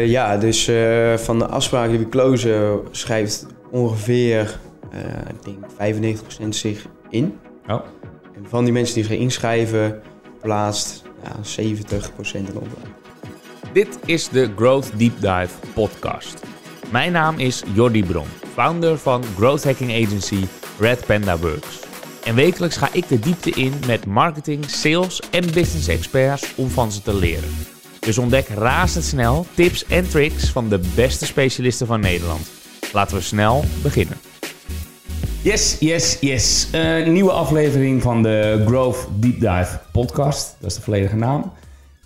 Uh, ja, dus uh, van de afspraken die we closen schrijft ongeveer, uh, ik denk 95% zich in. Oh. En van die mensen die zich inschrijven, plaatst ja, 70% een opdracht. Dit is de Growth Deep Dive podcast. Mijn naam is Jordi Bron, founder van growth hacking agency Red Panda Works. En wekelijks ga ik de diepte in met marketing, sales en business experts om van ze te leren. Dus ontdek razendsnel tips en tricks van de beste specialisten van Nederland. Laten we snel beginnen. Yes, yes, yes. Een nieuwe aflevering van de Growth Deep Dive podcast. Dat is de volledige naam.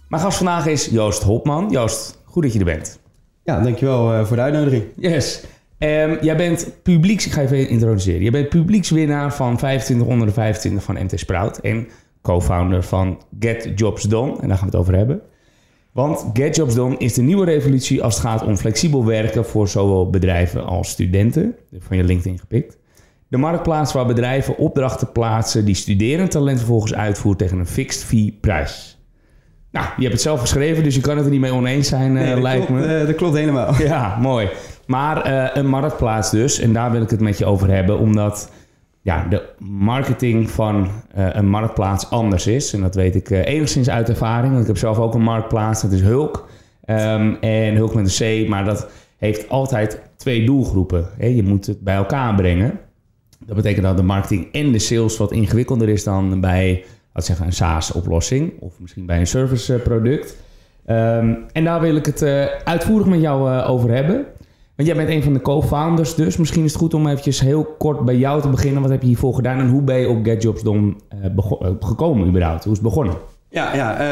Mijn gast vandaag is Joost Hopman. Joost, goed dat je er bent. Ja, dankjewel uh, voor de uitnodiging. Yes. Um, jij bent publieks, ik ga even introduceren. Je bent publiekswinnaar van 25 onder de 25 van MT Sprout en co-founder van Get Jobs Done. En daar gaan we het over hebben. Want Get Jobs Done is de nieuwe revolutie als het gaat om flexibel werken voor zowel bedrijven als studenten. Van je LinkedIn gepikt. De marktplaats waar bedrijven opdrachten plaatsen die studerend talent vervolgens uitvoert tegen een fixed fee prijs. Nou, je hebt het zelf geschreven, dus je kan het er niet mee oneens zijn, nee, uh, lijkt klopt, me. Uh, dat klopt helemaal. Ja, mooi. Maar uh, een marktplaats dus, en daar wil ik het met je over hebben, omdat ja, de marketing van uh, een marktplaats anders is. En dat weet ik uh, enigszins uit ervaring, want ik heb zelf ook een marktplaats, dat is Hulk. Um, en Hulk met een C, maar dat heeft altijd twee doelgroepen. Hè? Je moet het bij elkaar brengen. Dat betekent dat de marketing en de sales wat ingewikkelder is dan bij laat zeggen, een SaaS-oplossing of misschien bij een serviceproduct. Um, en daar wil ik het uitvoerig met jou over hebben. Want jij bent een van de co-founders, dus misschien is het goed om eventjes heel kort bij jou te beginnen. Wat heb je hiervoor gedaan en hoe ben je op GetJobsDom uh, gekomen überhaupt? Hoe is het begonnen? Ja, ja,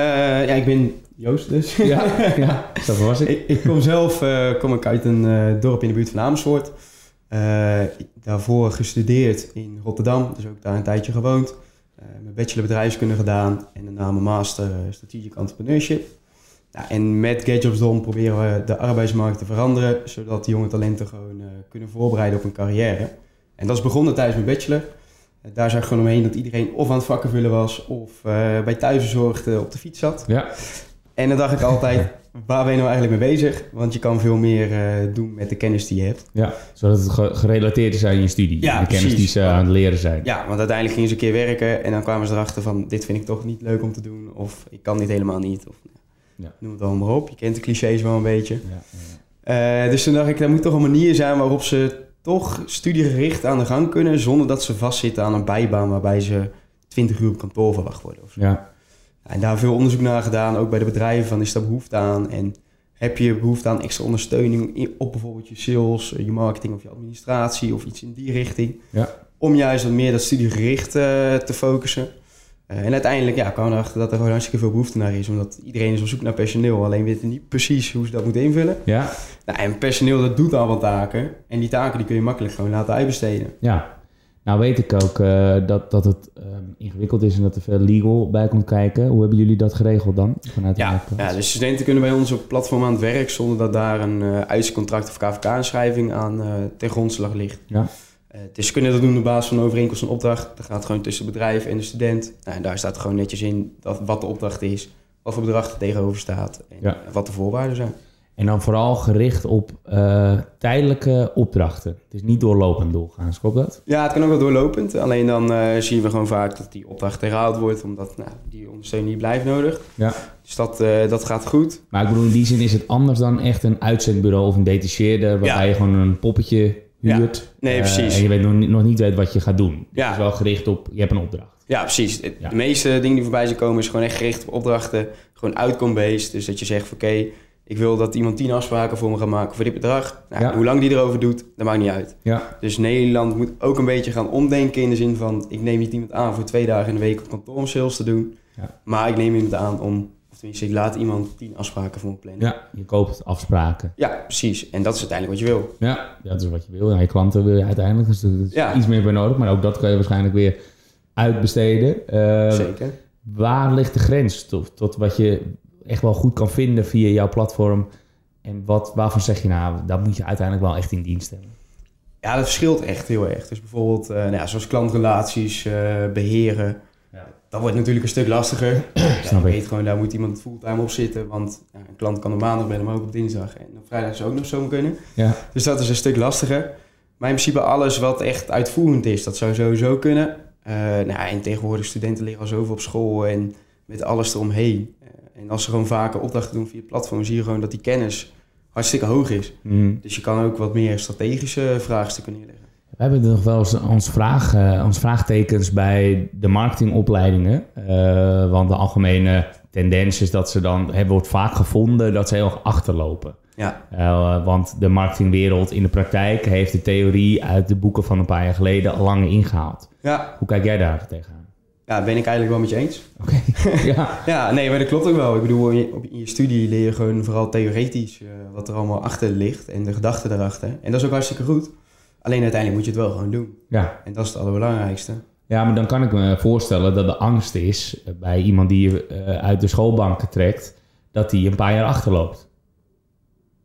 ja ik ben Joost dus. Ja, ja dat was ik. ik, ik kom zelf kom ik uit een dorp in de buurt van Amersfoort. daarvoor gestudeerd in Rotterdam, dus ook daar een tijdje gewoond. Mijn bachelor bedrijfskunde gedaan en daarna mijn master strategic entrepreneurship. Ja, en met GetJobsDom proberen we de arbeidsmarkt te veranderen, zodat de jonge talenten gewoon uh, kunnen voorbereiden op een carrière. En dat is begonnen tijdens mijn bachelor. daar zag ik gewoon omheen dat iedereen of aan het vakken vullen was of bij thuisbezorgd op de fiets zat. Ja. En dan dacht ik altijd, waar ben je nou eigenlijk mee bezig? Want je kan veel meer uh, doen met de kennis die je hebt. Ja, zodat het ge gerelateerd is aan je studie. Ja, de kennis die ze aan het leren zijn. Ja, want uiteindelijk gingen ze een keer werken en dan kwamen ze erachter van... dit vind ik toch niet leuk om te doen of ik kan dit helemaal niet. Of, ja. Noem het allemaal maar op. Je kent de clichés wel een beetje. Ja. Uh, dus toen dacht ik, er moet toch een manier zijn waarop ze toch studiegericht aan de gang kunnen... zonder dat ze vastzitten aan een bijbaan waarbij ze 20 uur op kantoor verwacht worden. Of zo. Ja. En daar veel onderzoek naar gedaan, ook bij de bedrijven, van is daar behoefte aan? En heb je behoefte aan extra ondersteuning op bijvoorbeeld je sales, je marketing of je administratie of iets in die richting? Ja. Om juist wat meer dat studiegericht uh, te focussen. Uh, en uiteindelijk ja, kwam erachter dat er gewoon hartstikke veel behoefte naar is, omdat iedereen is op zoek naar personeel, alleen weten niet precies hoe ze dat moeten invullen. Ja. Nou, en personeel dat doet al wat taken en die taken die kun je makkelijk gewoon laten uitbesteden. Ja. Nou weet ik ook uh, dat, dat het uh, ingewikkeld is en dat er veel legal bij komt kijken. Hoe hebben jullie dat geregeld dan? Vanuit de ja, ja, de studenten kunnen bij ons op platform aan het werk zonder dat daar een uh, of KVK-inschrijving aan ten grondslag ligt. Ja. Dus ze kunnen dat doen op basis van een overeenkomst en opdracht. Dat gaat gewoon tussen het bedrijf en de student. Nou, en daar staat gewoon netjes in dat, wat de opdracht is, wat voor bedrag er tegenover staat en Ja. wat de voorwaarden zijn. En dan vooral gericht op uh, tijdelijke opdrachten. Het is niet doorlopend doorgaans, klopt dat? Ja, het kan ook wel doorlopend. Alleen dan uh, zien we gewoon vaak dat die opdracht herhaald wordt, omdat nou, die ondersteuning die blijft nodig. Ja. Dus dat, uh, dat gaat goed. Maar ik bedoel, in die zin is het anders dan echt een uitzendbureau of een detacheerder... waarbij Ja. je gewoon een poppetje huurt. Nee, eh, precies. en je weet nog, niet- nog niet weet wat je gaat doen. Ja. Het is wel gericht op, je hebt een opdracht. Ja, precies. De, Ja. meeste dingen die voorbij zijn komen is gewoon echt gericht op opdrachten. Gewoon outcome-based. Dus dat je zegt, oké, ik wil dat iemand tien afspraken voor me gaat maken voor dit bedrag. Nou, Ja. Hoe lang die erover doet, dat maakt niet uit. Ja. Dus Nederland moet ook een beetje gaan omdenken in de zin van... ik neem niet iemand aan voor twee dagen in de week op kantoor om sales te doen. Ja. Maar ik neem iemand aan om... tenminste, ik laat iemand tien afspraken voor me plannen. ja, je koopt afspraken. Ja, precies. En dat is uiteindelijk wat je wil. Ja, dat is wat je wil. Ja, je klanten wil je uiteindelijk. Dus er is Ja. iets meer bij nodig. Maar ook dat kan je waarschijnlijk weer uitbesteden. Eh, Zeker. Waar ligt de grens tot, tot wat je echt wel goed kan vinden via jouw platform? En wat, waarvan zeg je nou, daar moet je uiteindelijk wel echt in dienst hebben? Ja, dat verschilt echt heel erg. Dus bijvoorbeeld, eh, nou ja, zoals klantrelaties eh, beheren. Dat wordt natuurlijk een stuk lastiger. Snap ik. weet gewoon, daar moet iemand fulltime op zitten. Want ja, een klant kan op maandag bellen, maar ook op dinsdag. En op vrijdag zou ook nog zo kunnen. Ja. Dus dat is een stuk lastiger. Maar in principe alles wat echt uitvoerend is, dat zou sowieso kunnen. Eh, nou, ja, en tegenwoordig studenten liggen al zoveel op school en met alles eromheen. Eh, en als ze gewoon vaker opdrachten doen via het platform, zie je gewoon dat die kennis hartstikke hoog is. Mhm. Dus je kan ook wat meer strategische vraagstukken neerleggen. We hebben nog wel eens ons, vraag, eh, ons vraagtekens bij de marketingopleidingen. Eh, want de algemene tendens is dat ze dan, hebben wordt vaak gevonden, dat ze heel erg achterlopen. Ja, Eh, want de marketingwereld in de praktijk heeft de theorie uit de boeken van een paar jaar geleden al lang ingehaald. ja, Hoe kijk jij daar tegenaan? ja ben ik eigenlijk wel met je eens. Oké. ja. Ja, nee, maar dat klopt ook wel. Ik bedoel, in je, op, in je studie leer je gewoon vooral theoretisch wat er allemaal achter ligt en de gedachten daarachter. En dat is ook hartstikke goed. Alleen uiteindelijk moet je het wel gewoon doen. ja. En dat is het allerbelangrijkste. Ja, maar dan kan ik me voorstellen dat de angst is eh, bij iemand die je eh, uit de schoolbanken trekt, dat hij een paar jaar achterloopt.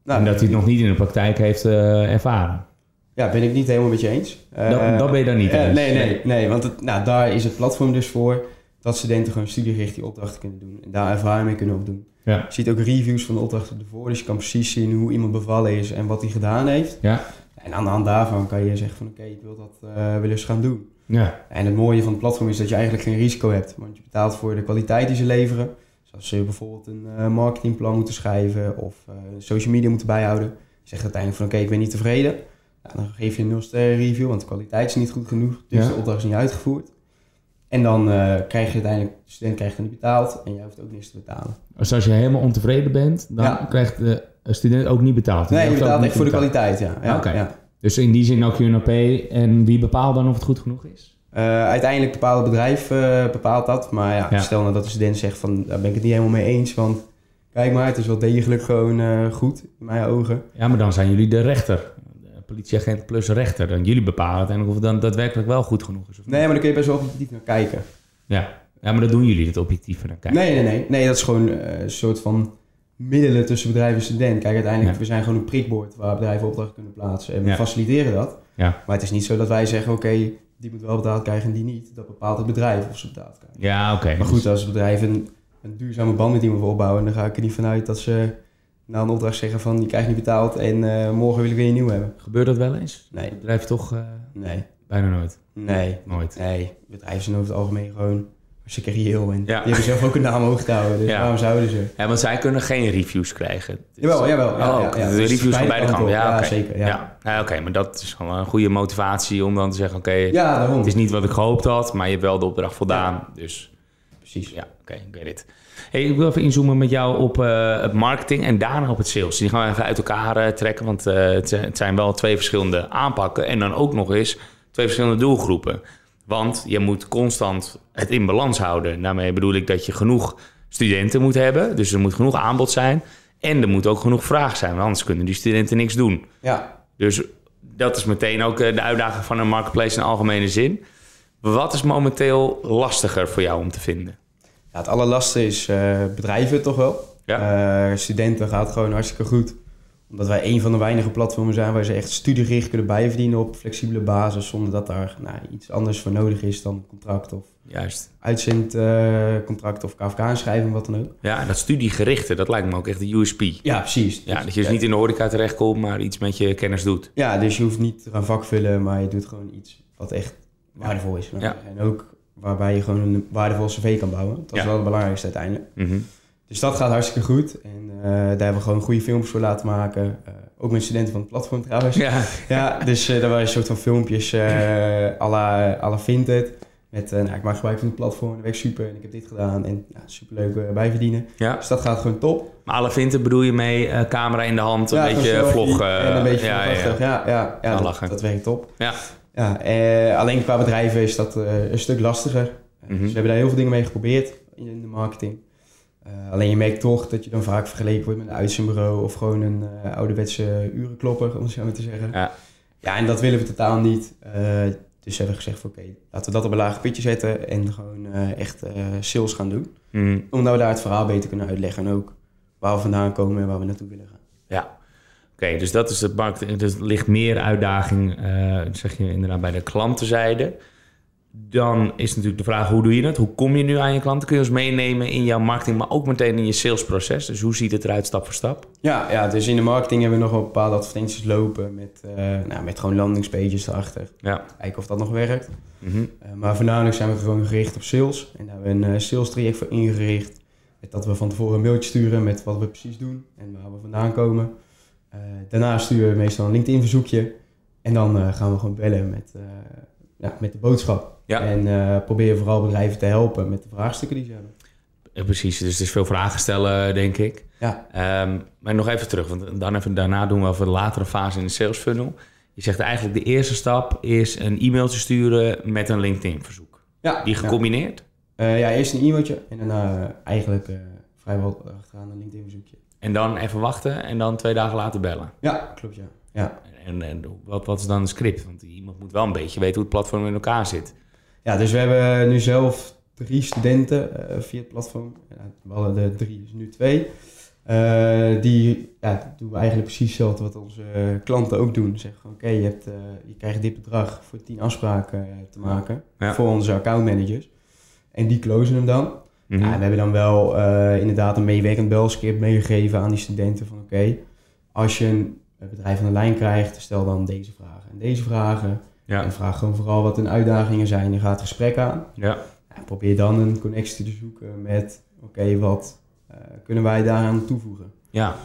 Nou, en dat hij het nog niet in de praktijk heeft eh, ervaren. Ja, ben ik niet helemaal met je eens. Dat, dat ben je daar niet eens. nee, nee, nee, want het, nou, daar is het platform dus voor dat studenten gewoon studiegericht die opdrachten kunnen doen. En daar ervaring mee kunnen opdoen. Ja. Je ziet ook reviews van de opdrachten ervoor, dus je kan precies zien hoe iemand bevallen is en wat hij gedaan heeft. Ja. En aan de hand daarvan kan je zeggen van oké, ik wil dat eh willen eens gaan doen. Ja. En het mooie van het platform is dat je eigenlijk geen risico hebt. Want je betaalt voor de kwaliteit die ze leveren. Dus als ze bijvoorbeeld een eh, marketingplan moeten schrijven of eh, social media moeten bijhouden. Je zegt uiteindelijk van oké, ik ben niet tevreden. Nou, dan geef je een 0 sterren review, want de kwaliteit is niet goed genoeg. Dus Ja. de opdracht is niet uitgevoerd. En dan eh, krijg je uiteindelijk, de student krijgt dan niet betaald en jij hoeft ook niks te betalen. Dus als je helemaal ontevreden bent, dan Ja. krijgt de student ook niet betaald. Nee, je betaalt niet echt voor de kwaliteit, ja. ja. Dus in die zin ook QNOP. En wie bepaalt dan of het goed genoeg is? Eh, uiteindelijk bepaalt het bedrijf eh, bepaalt dat. Maar ja, Ja. stel nou dat de student zegt van daar ben ik het niet helemaal mee eens. Want kijk maar, het is wel degelijk gewoon eh, goed in mijn ogen. Ja, maar dan zijn jullie de rechter. De politieagent plus rechter. Dan jullie bepalen uiteindelijk of het dan daadwerkelijk wel goed genoeg is. Of niet. Nee, maar dan kun je best wel objectief naar kijken. Ja. ja, maar dat doen jullie, het objectieve naar kijken. Nee, nee, nee. Nee, dat is gewoon een soort van middelen tussen bedrijf en student. Kijk, uiteindelijk, Ja. we zijn gewoon een prikbord waar bedrijven opdrachten kunnen plaatsen. En we Ja. faciliteren dat. Ja. Maar het is niet zo dat wij zeggen, oké, die moet wel betaald krijgen en die niet. Dat bepaalt het bedrijf of ze betaald krijgen. Ja, oké. Maar goed, als het bedrijf een, een duurzame band met iemand wil opbouwen, dan ga ik er niet vanuit dat ze na een opdracht zeggen van je krijgt niet betaald en eh, morgen wil ik weer een nieuw hebben. Gebeurt dat wel eens? Nee. Het bedrijf toch eh, Nee, bijna nooit. nee, Nooit. nee. Bedrijven zijn over het algemeen gewoon reëel en Ja. die hebben zelf ook een naam hoog te houden, dus Ja. waarom zouden ze? Ja, want zij kunnen geen reviews krijgen. Dus- Jawel, jawel. Ja, oh, ja, de Dus reviews van beide kanten. Ja, zeker, ja. Oké, maar dat is gewoon een goede motivatie om dan te zeggen: oké, het is niet wat ik gehoopt had, maar je hebt wel de opdracht voldaan. Dus Precies. ja, oké, ik weet het. Hey, ik wil even inzoomen met jou op eh, het marketing en daarna op het sales. Die gaan we even uit elkaar eh, trekken, want eh, het zijn wel twee verschillende aanpakken. En dan ook nog eens twee verschillende doelgroepen. Want je moet constant het in balans houden. Daarmee bedoel ik dat je genoeg studenten moet hebben. Dus er moet genoeg aanbod zijn. En er moet ook genoeg vraag zijn, want anders kunnen die studenten niks doen. Ja. Dus dat is meteen ook eh, de uitdaging van een marketplace in algemene zin. Wat is momenteel lastiger voor jou om te vinden? ja, het allerlastigste is eh, bedrijven toch wel. Eh, studenten gaat gewoon hartstikke goed. Omdat wij een van de weinige platformen zijn waar ze echt studiegericht kunnen bijverdienen op flexibele basis. Zonder dat daar nou, iets anders voor nodig is dan een contract of Juist. uitzendcontract of KVK-inschrijving, wat dan ook. Ja, en dat studiegerichte, dat lijkt me ook echt de USP. Ja, precies. Ja, dat je dus niet in de horeca terechtkomt, maar iets met je kennis doet. Ja, dus je hoeft niet te gaan vakvullen, maar je doet gewoon iets wat echt waardevol is. Ja. En ook waarbij je gewoon een waardevol cv kan bouwen. Dat is Ja. wel het belangrijkste uiteindelijk. Mhm. Dus dat gaat hartstikke goed. En eh, daar hebben we gewoon goede filmpjes voor laten maken. Eh, ook met studenten van het platform trouwens. Ja, Ja, dus eh daar waren een soort van filmpjes à la, à la Vinted. Met, nou, ik maak gebruik van het platform, dat werkt super en ik heb dit gedaan. En ja, superleuk bijverdienen. ja. Dus dat gaat gewoon top. Maar alle vinten bedoel je mee, camera in de hand, een beetje vlog. en een beetje ja, ja, ja. Dat, werkt top. Ja. Ja, alleen qua bedrijven is dat een stuk lastiger. Eh, Mhm. Dus we hebben daar heel veel dingen mee geprobeerd in de marketing. Eh, alleen je merkt toch dat je dan vaak vergeleken wordt met een uitzendbureau of gewoon een eh, ouderwetse urenklopper, om het zo maar te zeggen. Ja. Ja, en dat willen we totaal niet. Eh, dus hebben we gezegd oké, laten we dat op een laag pitje zetten en gewoon echt sales gaan doen. Mhm. Omdat we daar het verhaal beter kunnen uitleggen en ook waar we vandaan komen en waar we naartoe willen gaan. Ja. Oké, dus dat is het marketing. Dus er ligt meer uitdaging, zeg je inderdaad, bij de klantenzijde. Dan is natuurlijk de vraag, hoe doe je dat? Hoe kom je nu aan je klanten? Kun je ons meenemen in jouw marketing, maar ook meteen in je salesproces? Dus hoe ziet het eruit stap voor stap? Ja, ja, dus in de marketing hebben we nog wel bepaalde advertenties lopen met, uh, nou, met gewoon landingspages erachter. Ja. Kijken of dat nog werkt. Mhm. Uh, maar voornamelijk zijn we gewoon gericht op sales. En daar hebben we een uh, sales traject voor ingericht. Met dat we van tevoren een mailtje sturen met wat we precies doen en waar we vandaan komen. daarna sturen we meestal een LinkedIn verzoekje. En dan gaan we gewoon bellen met, ja, met de boodschap. Ja. En uh, probeer vooral bedrijven te helpen met de vraagstukken die ze hebben. Ja, precies, dus het is veel vragen stellen, denk ik. Ja. Um, maar nog even terug, want dan even, daarna doen we over de latere fase in de sales funnel. Je zegt eigenlijk de eerste stap is een e-mailtje sturen met een LinkedIn-verzoek. Ja. Die gecombineerd? Ja, uh, ja eerst een e-mailtje en daarna uh, eigenlijk vrijwel achteraan een LinkedIn-verzoekje. En dan even wachten en dan twee dagen later bellen? Ja, klopt ja. Ja. En, en wat, wat is dan een script? Want iemand moet wel een beetje weten hoe het platform in elkaar zit. Ja, dus we hebben nu zelf drie studenten uh, via het platform. We hadden er drie, dus nu twee. Uh, die ja, doen we eigenlijk precies hetzelfde wat onze uh, klanten ook doen. Zeggen oké, okay, je, hebt, je krijgt dit bedrag voor tien afspraken te maken Ja. voor onze accountmanagers. En die closen hem dan. Ja, we hebben dan wel inderdaad een meewerkend belscript meegegeven aan die studenten van oké, als je een bedrijf aan de lijn krijgt, stel dan deze vragen en deze vragen. Ja. En vraag gewoon vooral wat hun uitdagingen zijn en ga het gesprek aan. Ja. Ja, probeer dan een connectie te zoeken met, oké, wat uh, kunnen wij daaraan toevoegen? Ja.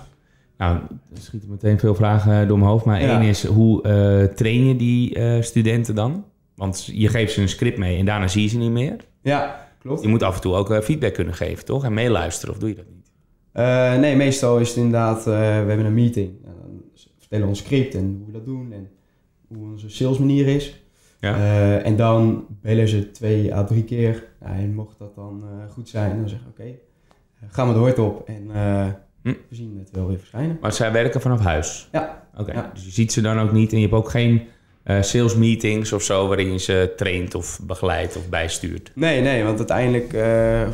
Nou, er schieten meteen veel vragen door mijn hoofd. Maar Ja. één is, hoe uh, train je die uh, studenten dan? Want je geeft ze een script mee en daarna zie je ze niet meer. Ja, klopt. Je moet af en toe ook feedback kunnen geven, toch? En meeluisteren, of doe je dat niet? Nee, meestal is het inderdaad, we hebben een meeting. Vertellen ons script en hoe we dat doen en hoe onze salesmanier is. Ja. Uh, en dan bellen ze twee à drie keer. En mocht dat dan uh, goed zijn, dan zeggen we oké, okay, gaan we de hort op en uh, Hm. we zien het wel weer verschijnen. Maar zij werken vanaf huis? Ja. Oké, Ja. dus je ziet ze dan ook niet en je hebt ook geen sales meetings of zo waarin je ze traint of begeleidt of bijstuurt? Nee, nee, want uiteindelijk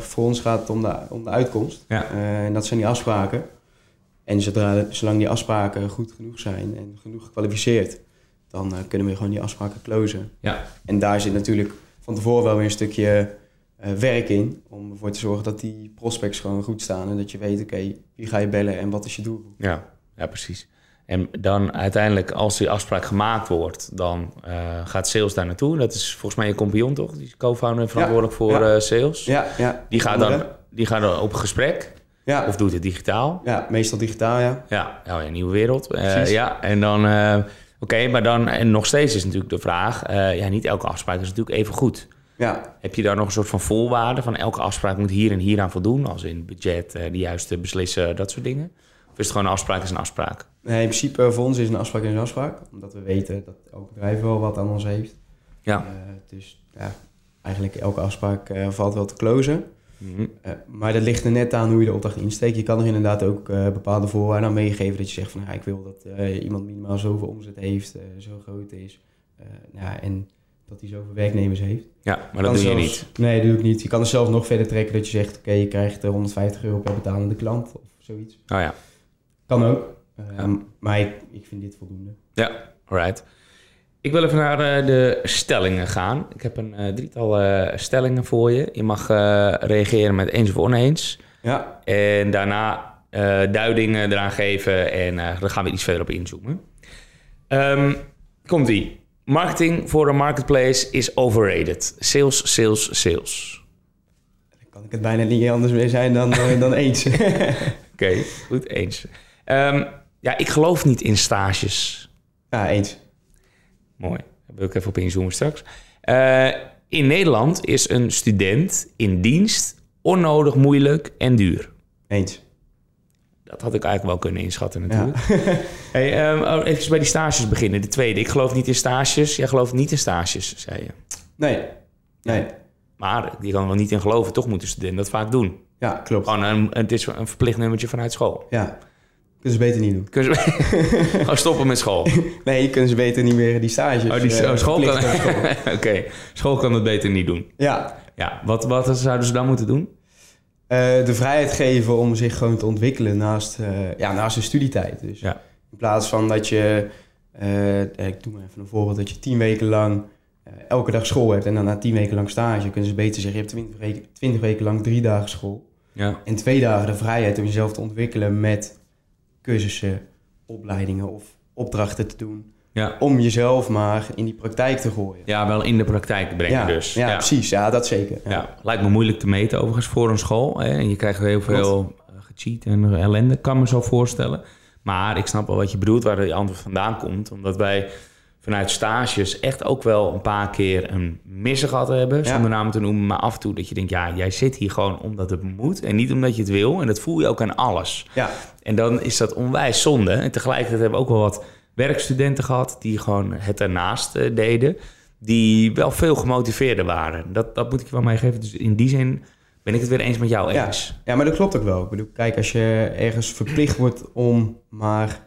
voor ons gaat het om de, om de uitkomst. Ja. En dat zijn die afspraken. En zodra, zolang die afspraken goed genoeg zijn en genoeg gekwalificeerd, dan uh, kunnen we gewoon die afspraken closen. Ja. En daar zit natuurlijk van tevoren wel weer een stukje uh, werk in om ervoor te zorgen dat die prospects gewoon goed staan en dat je weet, oké, okay, wie ga je bellen en wat is je doel? Ja, ja, precies. En dan uiteindelijk, als die afspraak gemaakt wordt, dan uh, gaat sales daar naartoe. Dat is volgens mij je compagnon, toch? Die is co-founder en verantwoordelijk ja, voor ja. Sales. Ja, ja. Die gaat, dan, die gaat dan op gesprek. Ja. Of doet het digitaal. Ja, meestal digitaal, ja. Ja, ja een nieuwe wereld. Uh, ja, en dan... uh, Oké, okay, maar dan... En nog steeds is natuurlijk de vraag... Uh, ja, niet elke afspraak is natuurlijk even goed. Ja. Heb je daar nog een soort van voorwaarden van... elke afspraak moet hier en hier aan voldoen? Als in budget, de juiste beslissen, dat soort dingen? Of is het gewoon een afspraak is een afspraak? Nee, in principe voor ons is een afspraak een afspraak. Omdat we weten dat elk bedrijf wel wat aan ons heeft. Ja. Dus ja, eigenlijk elke afspraak valt wel te closen. Mm -hmm. uh, maar dat ligt er net aan hoe je de opdracht insteekt. Je kan er inderdaad ook uh, bepaalde voorwaarden aan meegeven. Dat je zegt van ja, ik wil dat uh, iemand minimaal zoveel omzet heeft, zo groot is. ja, en dat hij zoveel werknemers heeft. Ja, maar dat doe zelfs, je niet. Nee, dat doe ik niet. Je kan er zelf nog verder trekken dat je zegt... oké, okay, je krijgt 150 euro per betalende klant of zoiets. Oh ja. Kan ook. Ja. Maar ik, ik vind dit voldoende. Ja, alright. Ik wil even naar uh, de stellingen gaan. Ik heb een uh, drietal uh, stellingen voor je. Je mag reageren met eens of oneens. Ja. En daarna duidingen eraan geven en dan gaan we iets verder op inzoomen. Um, Komt-ie. Marketing voor een marketplace is overrated. Sales, sales, sales. Dan kan ik het bijna niet anders meer zijn dan, dan eens. Oké, okay, goed, eens. Um, ja, ik geloof niet in stages. Ja, eens. Mooi. Daar wil ik even op inzoomen straks. Uh, in Nederland is een student in dienst onnodig moeilijk en duur. Eens. Dat had ik eigenlijk wel kunnen inschatten natuurlijk. Ja. hey, um, even bij die stages beginnen. De tweede. Ik geloof niet in stages. Jij gelooft niet in stages, zei je. Nee. Nee. Maar die kan wel niet in geloven. Toch moet de student dat vaak doen. Ja, klopt. Gewoon een, het is een verplicht nummertje vanuit school. Ja. Kunnen ze beter niet doen. Kunnen ze oh, stoppen met school? Nee, kunnen ze beter niet meer die stages. Oh, die, uh, oh, school kan... Oké, okay. school kan het beter niet doen. Ja. Ja, wat, wat zouden ze dan moeten doen? Uh, de vrijheid geven om zich gewoon te ontwikkelen naast, uh, ja, naast de studietijd. Dus ja. in plaats van dat je, uh, ik doe maar even een voorbeeld, dat je tien weken lang eh, elke dag school hebt en dan na tien weken lang stage, kunnen ze beter zeggen, je hebt twintig weken, 20 weken lang drie dagen school. Ja. En twee dagen de vrijheid om jezelf te ontwikkelen met cursussen, opleidingen of opdrachten te doen. Ja. Om jezelf maar in die praktijk te gooien. ja, wel in de praktijk brengen ja, dus. ja, precies. Ja, dat zeker. Ja. Lijkt me moeilijk te meten overigens voor een school. Hè? En je krijgt heel veel eh, gecheat en ellende, kan me zo voorstellen. Maar ik snap wel wat je bedoelt, waar je antwoord vandaan komt. Omdat wij vanuit stages echt ook wel een paar keer een missen gehad hebben. Ja. Zonder namen te noemen, maar af en toe dat je denkt... ja, jij zit hier gewoon omdat het moet en niet omdat je het wil. En dat voel je ook aan alles. Ja. En dan is dat onwijs zonde. En tegelijkertijd hebben we ook wel wat werkstudenten gehad... die gewoon het ernaast eh, deden. Die wel veel gemotiveerder waren. Dat, dat moet ik je wel meegeven. Dus in die zin ben ik het weer eens met jou Ja. eens. ja, maar dat klopt ook wel. Ik bedoel, kijk, als je ergens verplicht wordt om maar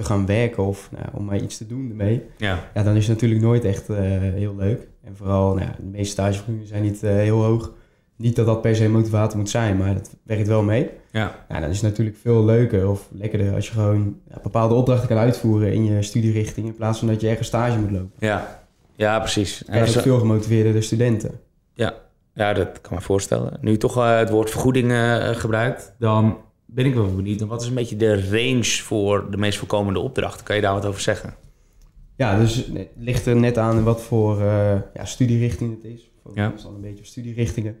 te gaan werken of nou, om maar iets te doen ermee, Ja, ja, dan is het natuurlijk nooit echt eh, heel leuk. En vooral, nou, ja, de meeste stagevergoedingen zijn niet eh, heel hoog. Niet dat dat per se motivator moet zijn, maar dat werkt wel mee. ja, Ja, dan is het natuurlijk veel leuker of lekkerder als je gewoon ja, bepaalde opdrachten kan uitvoeren in je studierichting in plaats van dat je ergens stage moet lopen. ja. ja precies. En Er dat is- veel gemotiveerde studenten. Ja, ja, dat kan me voorstellen. Nu je toch eh, het woord vergoeding eh, gebruikt, dan ben ik wel benieuwd. Wat is een beetje de range voor de meest voorkomende opdrachten? Kan je daar wat over zeggen? Ja, dus het ligt er net aan wat voor eh, ja, studierichting het is. Focus Ja. dan een beetje op studierichtingen.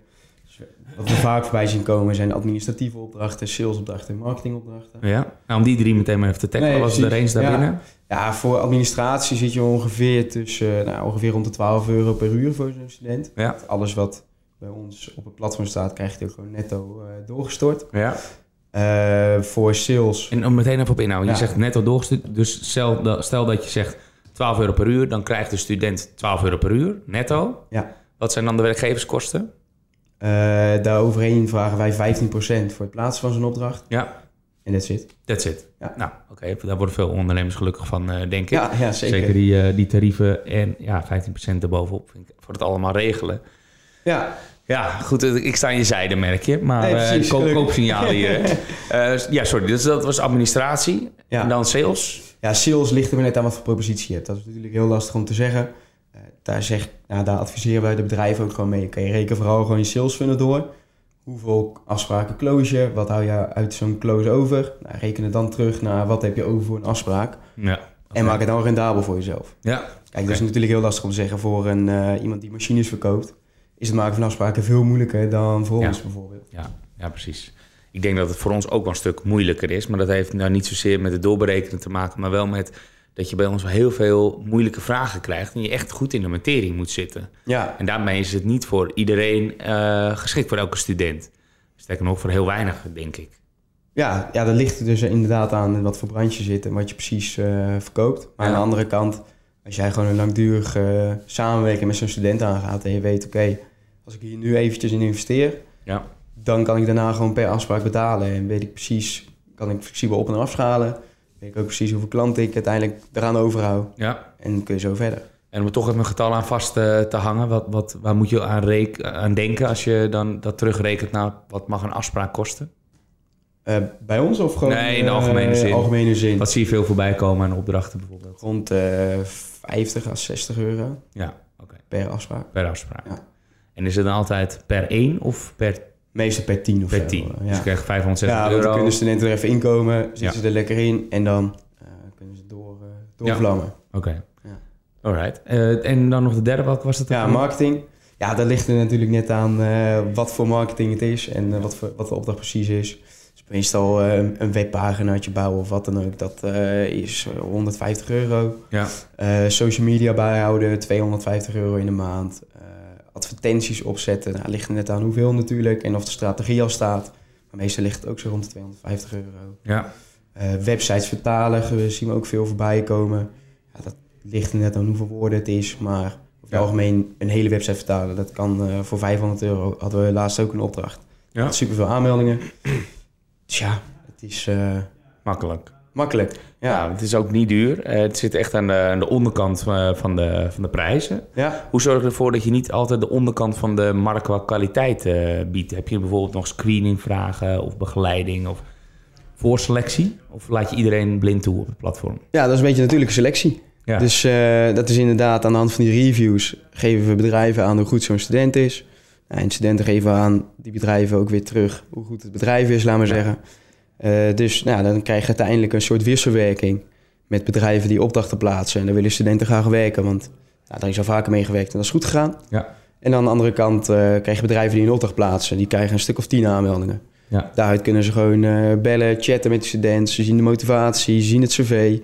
Dus wat we vaak voorbij zien komen zijn administratieve opdrachten, salesopdrachten en marketingopdrachten. Ja. Nou, om die drie meteen maar even te tackelen. Nee, Wat is de range daarbinnen? Ja, voor administratie zit je ongeveer tussen, nou, ongeveer rond de 12 euro per uur voor zo'n student. Ja. Alles wat bij ons op het platform staat, krijg je ook gewoon netto eh, doorgestort. Ja. Eh, voor sales, En om meteen even op inhouden. Je Ja. zegt netto doorgestuurd. Dus stel, dat- stel dat je zegt 12 euro per uur. Dan krijgt de student 12 euro per uur netto. Ja. Wat zijn dan de werkgeverskosten? eh daar overheen vragen wij 15% voor het plaatsen van zo'n opdracht. Ja, En that's it. that's it. Ja. Nou, oké. Daar worden veel ondernemers gelukkig van, eh, denk ik. Ja, ja zeker. Zeker die, eh, die tarieven en ja, 15% erbovenop vind ik, voor het allemaal regelen. Ja, Ja, goed, eh, ik sta aan je zijde, merk je. Maar Nee, eh koop, koopsignalen hier. hè. Eh, ja, sorry, dus dat was administratie. Ja. En dan sales. ja, sales ligt er maar net aan wat voor propositie je hebt. Dat is natuurlijk heel lastig om te zeggen. Daar, zeg, nou, daar adviseren wij de bedrijven ook gewoon mee. Oké, reken vooral gewoon je sales funnel door. Hoeveel afspraken close je? Wat hou je uit zo'n close over? Nou, reken het dan terug naar wat heb je over voor een afspraak. Ja. En maak het dan rendabel voor jezelf. Ja, Kijk, dat is natuurlijk heel lastig om te zeggen voor een, iemand die machines verkoopt. Is het maken van afspraken veel moeilijker dan voor Ja. ons bijvoorbeeld. ja, ja, precies. Ik denk dat het voor ons ook wel een stuk moeilijker is. Maar dat heeft nou niet zozeer met het doorberekenen te maken, maar wel met dat je bij ons wel heel veel moeilijke vragen krijgt. En je echt goed in de materie moet zitten. Ja, En daarmee is het niet voor iedereen eh, geschikt voor elke student. Sterker nog, voor heel weinig, denk ik. Ja, ja, dat ligt er dus inderdaad aan wat voor branche je zit en wat je precies eh, verkoopt. Maar aan de andere kant, als jij gewoon een langdurige eh, samenwerking met zo'n student aangaat en je weet, oké, als ik hier nu eventjes in investeer, Ja. dan kan ik daarna gewoon per afspraak betalen. En weet ik precies, kan ik flexibel op- en afschalen. Weet ik ook precies hoeveel klanten ik uiteindelijk eraan overhoud. ja. En kun je zo verder. En om toch even een getal aan vast eh, te hangen, wat, wat, waar moet je aan, aan denken als je dan dat terugrekent naar wat mag een afspraak kosten? Eh, bij ons of gewoon Nee, in de algemene zin. algemene zin. Wat zie je veel voorbij komen aan opdrachten bijvoorbeeld? Rond eh 50 à 60 euro Ja, oké. per afspraak. Per afspraak. Ja. En is het dan altijd per één of per, Meestal per 10 of per zo, tien? eh, Dus Ja. je krijgt 560 Ja, want dan euro. kunnen studenten er even inkomen, zitten Ja. ze er lekker in en dan eh, kunnen ze door, eh doorvlammen. Oké. Ja. Alright. En dan nog de derde, welke was het? Ja, marketing. Ja, dat ligt er natuurlijk net aan wat voor marketing het is en wat, voor, wat de opdracht precies is. Dus meestal een webpaginaatje bouwen of wat dan ook, dat is eh, 150 euro. Ja. Social media bijhouden, 250 euro in de maand. Advertenties opzetten, nou, ligt er net aan hoeveel natuurlijk en of de strategie al staat. Maar meestal ligt het ook zo rond de 250 euro. Ja. Eh, websites vertalen we zien we ook veel voorbij komen. Ja, dat ligt er net aan hoeveel woorden het is, maar over het Ja. algemeen een hele website vertalen, dat kan eh, voor 500 euro. Hadden we laatst ook een opdracht. Ja. Super veel aanmeldingen. Dus ja, het is eh, Makkelijk. Makkelijk. Ja, Ja. het is ook niet duur. Eh, het zit echt aan de, aan de onderkant eh, van, de, van de prijzen. Ja. Hoe zorg je ervoor dat je niet altijd de onderkant van de markt qua kwaliteit eh, biedt? Heb je bijvoorbeeld nog screeningvragen of begeleiding of voorselectie? Of laat je iedereen blind toe op het platform? ja, dat is een beetje natuurlijke selectie. Ja. Dus dat is inderdaad aan de hand van die reviews geven we bedrijven aan hoe goed zo'n student is. En studenten geven aan die bedrijven ook weer terug hoe goed het bedrijf is, laat maar Ja. Eh, dus nou, dan krijg je uiteindelijk een soort wisselwerking met bedrijven die opdrachten plaatsen. En daar willen studenten graag werken, want nou, daar is al vaker mee gewerkt en dat is goed gegaan. Ja. En aan de andere kant eh, krijg je bedrijven die een opdracht plaatsen. Die krijgen een stuk of tien aanmeldingen. Ja. Daaruit kunnen ze gewoon eh, bellen, chatten met de student. Ze zien de motivatie, ze zien het cv.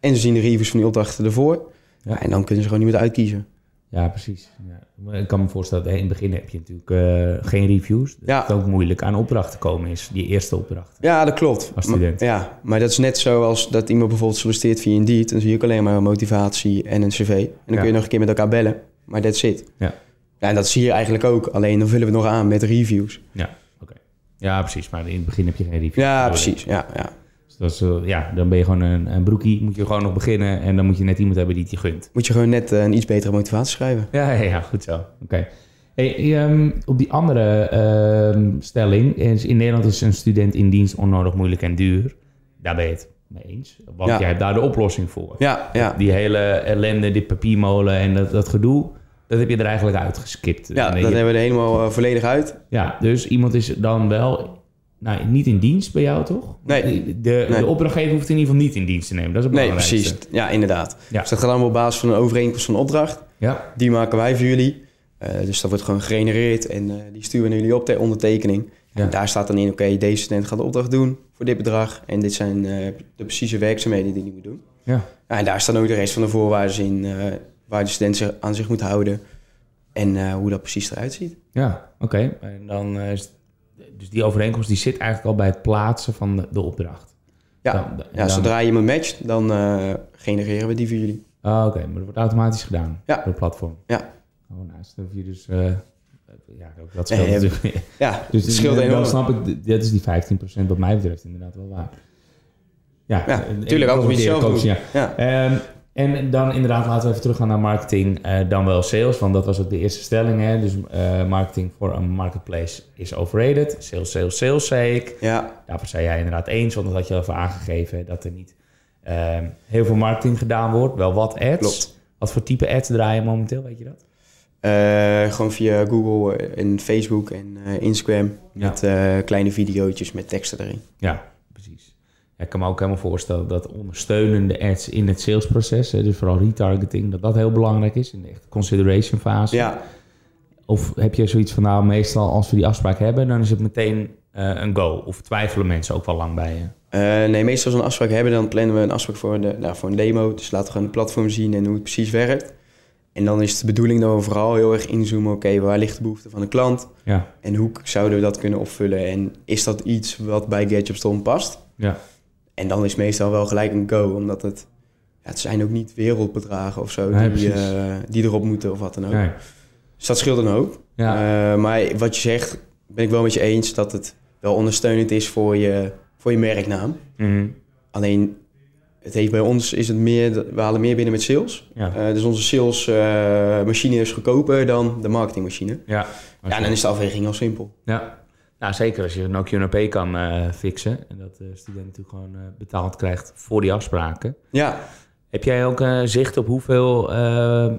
En ze zien de reviews van die opdrachten ervoor. Ja. Ja, en dan kunnen ze gewoon niet meer uitkiezen. Ja, precies. Ja. Maar Ik kan me voorstellen dat in het begin heb je natuurlijk eh, geen reviews. Dat Ja. het ook moeilijk aan opdrachten komen is, die eerste opdracht. Ja, dat klopt. Als student. Maar, ja, maar dat is net zoals dat iemand bijvoorbeeld solliciteert via Indeed. Dan zie je ook alleen maar een motivatie en een cv. En dan Ja. kun je nog een keer met elkaar bellen. Maar that's it. Ja. ja. En dat zie je eigenlijk ook. Alleen dan vullen we het nog aan met reviews. Ja, oké. Ja, precies. Maar in het begin heb je geen reviews. Ja, precies. Ja, ja. Dus dat is, eh, ja, dan ben je gewoon een, een broekie, moet je gewoon nog beginnen. En dan moet je net iemand hebben die het je gunt. Moet je gewoon net eh, een iets betere motivatie schrijven. Ja, ja, ja goed zo. Oké. Hey, ehm, op die andere ehm, stelling, is in Nederland is een student in dienst onnodig moeilijk en duur. Daar ben je het mee eens. Want Ja. jij hebt daar de oplossing voor. Ja, ja. Die hele ellende, dit papiermolen en dat, dat gedoe, dat heb je er eigenlijk uitgeskipt. Ja, Nee, dat je- hebben we er helemaal eh, volledig uit. ja, dus iemand is dan wel nou, niet in dienst bij jou, toch? Nee. De, de, Nee. de opdrachtgever hoeft in ieder geval niet in dienst te nemen. Dat is het Nee, precies. Ja, inderdaad. Ja. Dus dat gaat allemaal op basis van een overeenkomst van opdracht. Ja, Die maken wij voor jullie. Eh, dus dat wordt gewoon gegenereerd en eh, die sturen jullie op ter ondertekening. Ja. En daar staat dan in, oké, deze student gaat de opdracht doen voor dit bedrag. En dit zijn eh, de precieze werkzaamheden die hij moet doen. ja. Ja, en daar staan ook de rest van de voorwaarden in waar de student zich aan zich moet houden. En hoe dat precies eruit ziet. Ja, oké. En dan is dus die overeenkomst die zit eigenlijk al bij het plaatsen van de, de opdracht. Ja, Dan- ja dan- zodra je iemand matcht, dan eh, genereren we die voor jullie. Ah, oké, maar dat wordt automatisch gedaan Ja. door het platform. Ja. Oh, nice. Dan hoef je dus... eh, ja, ook dat Nee, scheelt heb- natuurlijk. Ja, Dus het scheelt dan enorm. snap ik, dat is die 15% wat mij betreft inderdaad wel waar. Ja, Ja, en- tuurlijk, en anders moet je het zelf ja. Ja. En dan inderdaad, laten we even teruggaan naar marketing, eh, dan wel sales, want dat was ook de eerste stelling. Hè? Dus eh, marketing voor een marketplace is overrated. Sales, sales, sales, zei ik. ja, Daarvoor zei jij inderdaad eens, want dat had je al even aangegeven dat er niet ehm, heel veel marketing gedaan wordt. Wel wat ads. Klopt. Wat voor type ads draaien momenteel, weet je dat? Eh, gewoon via Google en Facebook en Instagram. Ja. Met kleine videootjes met teksten erin. Ja, ik kan me ook helemaal voorstellen dat ondersteunende ads in het salesproces, hè, dus vooral retargeting, dat dat heel belangrijk is in de echte consideration fase. Ja, Of heb je zoiets van, nou, meestal als we die afspraak hebben, dan is het meteen eh, een go. Of twijfelen mensen ook wel lang bij je? Eh, nee, meestal als we een afspraak hebben, dan plannen we een afspraak voor, de, nou, voor een demo. Dus laten we gewoon het platform zien en hoe het precies werkt. En dan is het de bedoeling dat we vooral heel erg inzoomen. Oké, waar ligt de behoefte van de klant? Ja, En hoe zouden we dat kunnen opvullen? En is dat iets wat bij GetJobStorm past? ja, En dan is meestal wel gelijk een go, omdat het... Ja, het zijn ook niet wereldbedragen of zo Nee, die, eh, die erop moeten of wat dan ook. nee. Dus dat scheelt hoop. ja, Eh, maar wat je zegt, ben ik wel met je eens dat het wel ondersteunend is voor je, voor je merknaam. Mhm. Alleen, het heeft bij ons is het meer, we halen meer binnen met sales. ja, Eh, dus onze salesmachine is goedkoper dan de marketingmachine. ja. Ja, en dan is de afweging heel simpel. Ja. Nou, zeker als je een QNAP kan eh, fixen en dat de student natuurlijk gewoon eh, betaald krijgt voor die afspraken. Ja, Heb jij ook eh, zicht op hoeveel eh,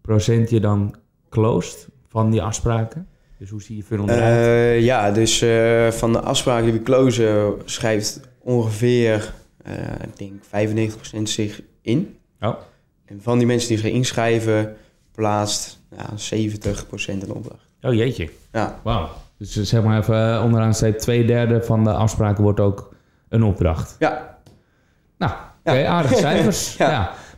procent je dan closed van die afspraken? Dus hoe zie je funnel eruit? Eh, ja dus eh, van de afspraken die we closen schrijft ongeveer, eh, ik denk 95% zich in. Oh. En van die mensen die zich inschrijven, plaatst ja, 70% een opdracht. oh jeetje, Ja, wauw. Dus eh, zeg maar even eh, onderaan staat twee derde van de afspraken wordt ook een opdracht. ja, Nou, oké, aardige cijfers. ja.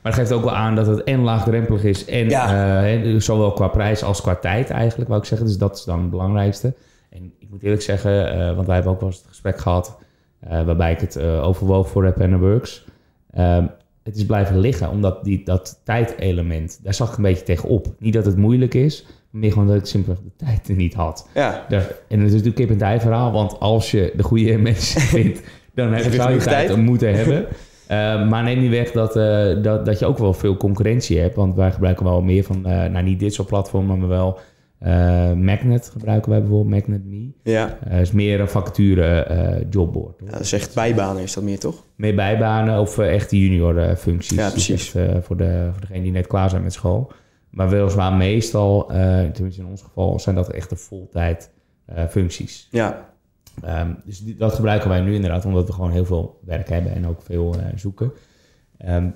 Maar dat geeft ook wel aan dat het en laagdrempelig is en Ja. eh, hè, zowel qua prijs als qua tijd eigenlijk, wou ik zeggen. Dus dat is dan het belangrijkste. En ik moet eerlijk zeggen, want wij hebben ook wel eens het gesprek gehad eh, waarbij ik het overwoog voor Rap and Works. Ehm, het is blijven liggen, omdat die, dat tijdelement, daar zag ik een beetje tegenop. Niet dat het moeilijk is, meer gewoon dat ik simpelweg de tijd er niet had. ja. Daar, en het is natuurlijk kip en ei verhaal, want als je de goede mensen vindt, dan heb je zou je tijd moeten hebben. Eh, maar neem niet weg dat, eh, dat, dat je ook wel veel concurrentie hebt, want wij gebruiken wel meer van, eh, nou niet dit soort platformen, maar wel Magnet gebruiken wij bijvoorbeeld, Magnet Me. Ja. Is meer een vacature jobboard. Ja, dat is echt bijbanen is dat meer, toch? Meer bijbanen of echt die junior functies. Ja, Dus precies. echt, voor, de, voor degenen die net klaar zijn met school. Maar weliswaar meestal, eh, tenminste in ons geval, zijn dat echt de voltijd eh, functies. Ja. Ehm, dus die- dat gebruiken wij nu inderdaad, omdat we gewoon heel veel werk hebben en ook veel eh, zoeken. Ehm,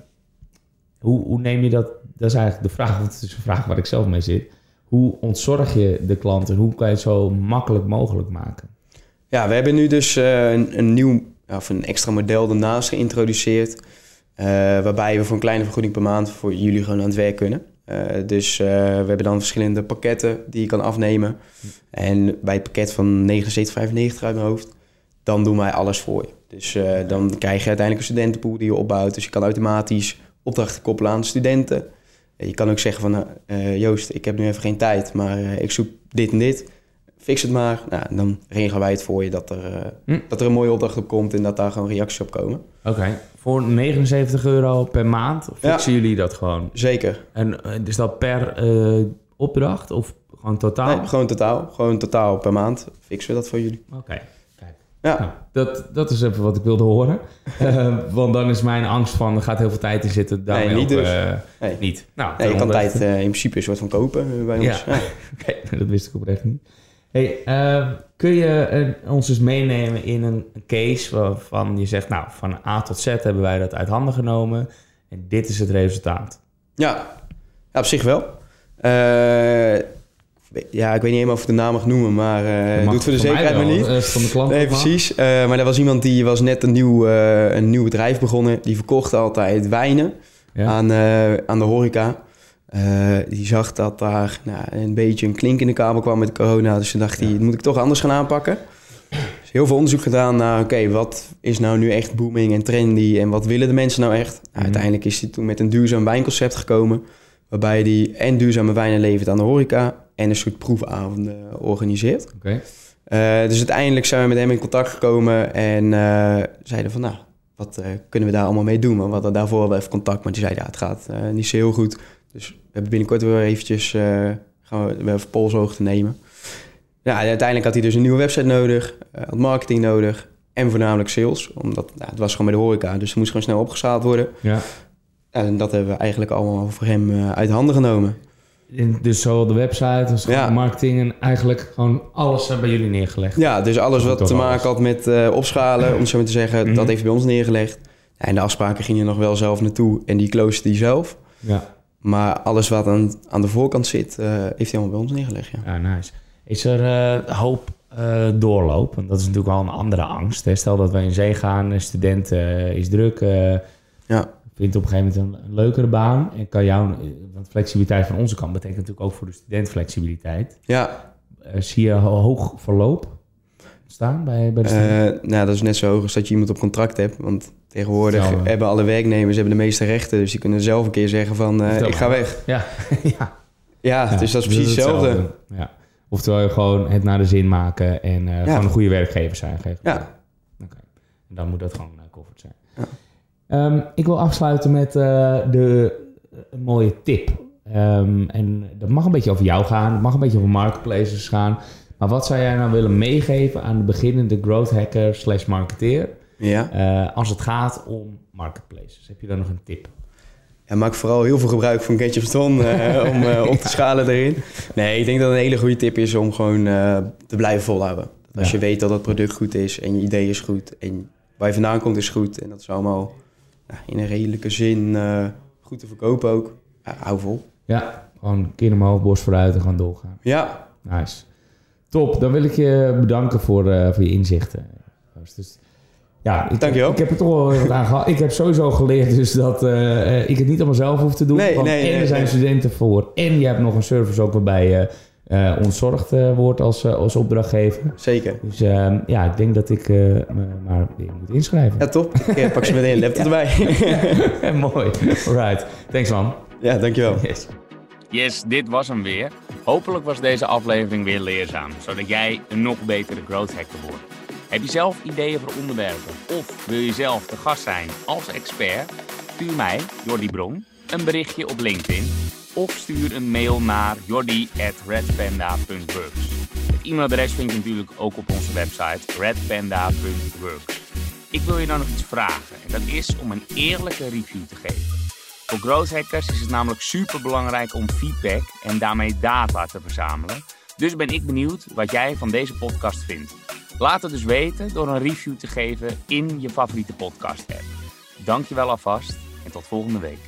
hoe, hoe neem je dat? Dat is eigenlijk de vraag, want het is een vraag waar ik zelf mee zit. Hoe ontzorg je de klanten? Hoe kan je het zo makkelijk mogelijk maken? Ja, we hebben nu dus een, een nieuw, of een extra model ernaast geïntroduceerd. waarbij we voor een kleine vergoeding per maand voor jullie gewoon aan het werk kunnen. Eh, dus eh, we hebben dan verschillende pakketten die je kan afnemen. En bij het pakket van 79,95 uit mijn hoofd, dan doen wij alles voor je. Dus eh, dan krijg je uiteindelijk een studentenpool die je opbouwt. Dus je kan automatisch opdrachten koppelen aan de studenten. Je kan ook zeggen van, eh, Joost, ik heb nu even geen tijd, maar ik zoek dit en dit. Fix het maar. Nou, dan regelen wij het voor je dat er, eh, Hm. dat er een mooie opdracht op komt en dat daar gewoon reacties op komen. Oké, voor 79 euro per maand fixen jullie dat gewoon? Zeker. En eh, is dat per eh, opdracht of gewoon totaal? Nee, gewoon totaal. Gewoon totaal per maand fixen we dat voor jullie. Oké, kijk. Ja, Nou, dat, dat is even wat ik wilde horen. Want dan is mijn angst van, er gaat heel veel tijd in zitten. Daarmee Nee, niet ook, dus. nee. niet. Nou, Nee, je kan tijd in principe een soort van kopen bij Ja. ons. Ja. Oké, dat wist ik oprecht niet. Hey, eh, kun je eh, ons eens meenemen in een, case waarvan je zegt, nou, van A tot Z hebben wij dat uit handen genomen en dit is het resultaat. Ja, ja op zich wel. Eh, ja, ik weet niet helemaal of ik de naam mag noemen, maar eh Dat doe mag het voor de zekerheid maar niet. van de klant. Nee, precies. Maar er was iemand die was net een nieuw, een nieuw bedrijf begonnen. Die verkocht altijd wijnen Ja. aan, aan de horeca. Eh, die zag dat daar nou, een beetje een klink in de kabel kwam met corona. Dus toen dacht hij, dat moet ik toch anders gaan aanpakken. Dus heel veel onderzoek gedaan naar, oké, wat is nou nu echt booming en trendy en wat willen de mensen nou echt? Nou, Mhm. Uiteindelijk is hij toen met een duurzaam wijnconcept gekomen, waarbij hij en duurzame wijnen levert aan de horeca en een soort proefavonden organiseert. Oké. Eh, dus uiteindelijk zijn we met hem in contact gekomen en eh, zeiden van, nou, wat kunnen we daar allemaal mee doen? Want we hadden daarvoor wel even contact, maar die zei, ja, het gaat niet zo heel goed. Dus we hebben binnenkort weer eventjes, eh, gaan we even polshoogte nemen. Ja, en uiteindelijk had hij dus een nieuwe website nodig, eh, had marketing nodig en voornamelijk sales. Omdat nou, het was gewoon bij de horeca, dus het moest gewoon snel opgeschaald worden. Ja. En dat hebben we eigenlijk allemaal voor hem eh, uit handen genomen. En Dus zowel de website als Ja. de marketing en eigenlijk gewoon alles eh, bij jullie neergelegd. Ja, dus alles wat te alles. maken had met opschalen, om het zo maar te zeggen, Mhm. dat heeft hij bij ons neergelegd. En de afspraken gingen nog wel zelf naartoe en die closed hij zelf. Ja. Maar alles wat aan, aan de voorkant zit, eh, heeft hij allemaal bij ons neergelegd. Ja. Ja, nice. Is er eh, hoop eh, doorloop? Want dat is natuurlijk wel een andere angst. Hè? Stel dat we in zee gaan, een student is druk, Ja. vindt op een gegeven moment een, een leukere baan. En kan jou, want flexibiliteit van onze kant betekent natuurlijk ook voor de student flexibiliteit. Ja, zie je ho- hoog verloop staan bij, bij de eh, nou, dat is net zo hoog als dat je iemand op contract hebt. Want tegenwoordig hebben alle werknemers hebben de meeste rechten. Dus die kunnen zelf een keer zeggen van, eh, ik ga weg. ja. ja. Ja, Ja, dus dat is precies hetzelfde. Ja. Oftewel gewoon het naar de zin maken en eh, gewoon een goede werkgever zijn. Geef Ja, Oké. En dan moet dat gewoon uh, covered zijn. Ja. Ehm, ik wil afsluiten met eh, de, een mooie tip. Ehm, en dat mag een beetje over jou gaan. Het mag een beetje over marketplaces gaan. Maar wat zou jij nou willen meegeven aan de beginnende growth hacker slash marketeer... ja. eh, als het gaat om marketplaces? Heb je daar nog een tip? Maak vooral heel veel gebruik van Get Your Ton eh, om eh, op te schalen erin. Nee, ik denk dat een hele goede tip is om gewoon te blijven volhouden. Als Ja. je weet dat het product goed is en je idee is goed en waar je vandaan komt is goed en dat is allemaal ja, in een redelijke zin goed te verkopen ook. Hou vol. Ja, gewoon kin omhoog, borst vooruit en gewoon doorgaan. Ja, Nice. Top, dan wil ik je bedanken voor, eh, voor je inzichten. Joost. Dus, ja, ik, Dankjewel. ik heb er toch wel wat aan gehad. Ik heb sowieso geleerd dus dat eh, eh, ik het niet allemaal zelf hoef te doen. Nee, want nee, en nee, er zijn studenten voor. En je hebt nog een service ook waarbij je ontzorgd wordt als, als opdrachtgever. zeker. Dus ehm, ja, ik denk dat ik me maar weer moet inschrijven. Ja, top. Ik pak ze meteen een laptop erbij. Mooi. Alright. Thanks man. ja, dankjewel. Yes. Yes, dit was hem weer. Hopelijk was deze aflevering weer leerzaam, zodat jij een nog betere growth hacker wordt. Heb je zelf ideeën voor onderwerpen of wil je zelf de gast zijn als expert? Stuur mij, Jordi Bron, een berichtje op LinkedIn of stuur een mail naar jordi.redpanda.works. Het e-mailadres vind je natuurlijk ook op onze website redpanda.works. Ik wil je dan nog iets vragen en dat is om een eerlijke review te geven. Voor growth hackers is het namelijk super belangrijk om feedback en daarmee data te verzamelen. Dus ben ik benieuwd wat jij van deze podcast vindt. Laat het dus weten door een review te geven in je favoriete podcast app. Dankjewel alvast en tot volgende week.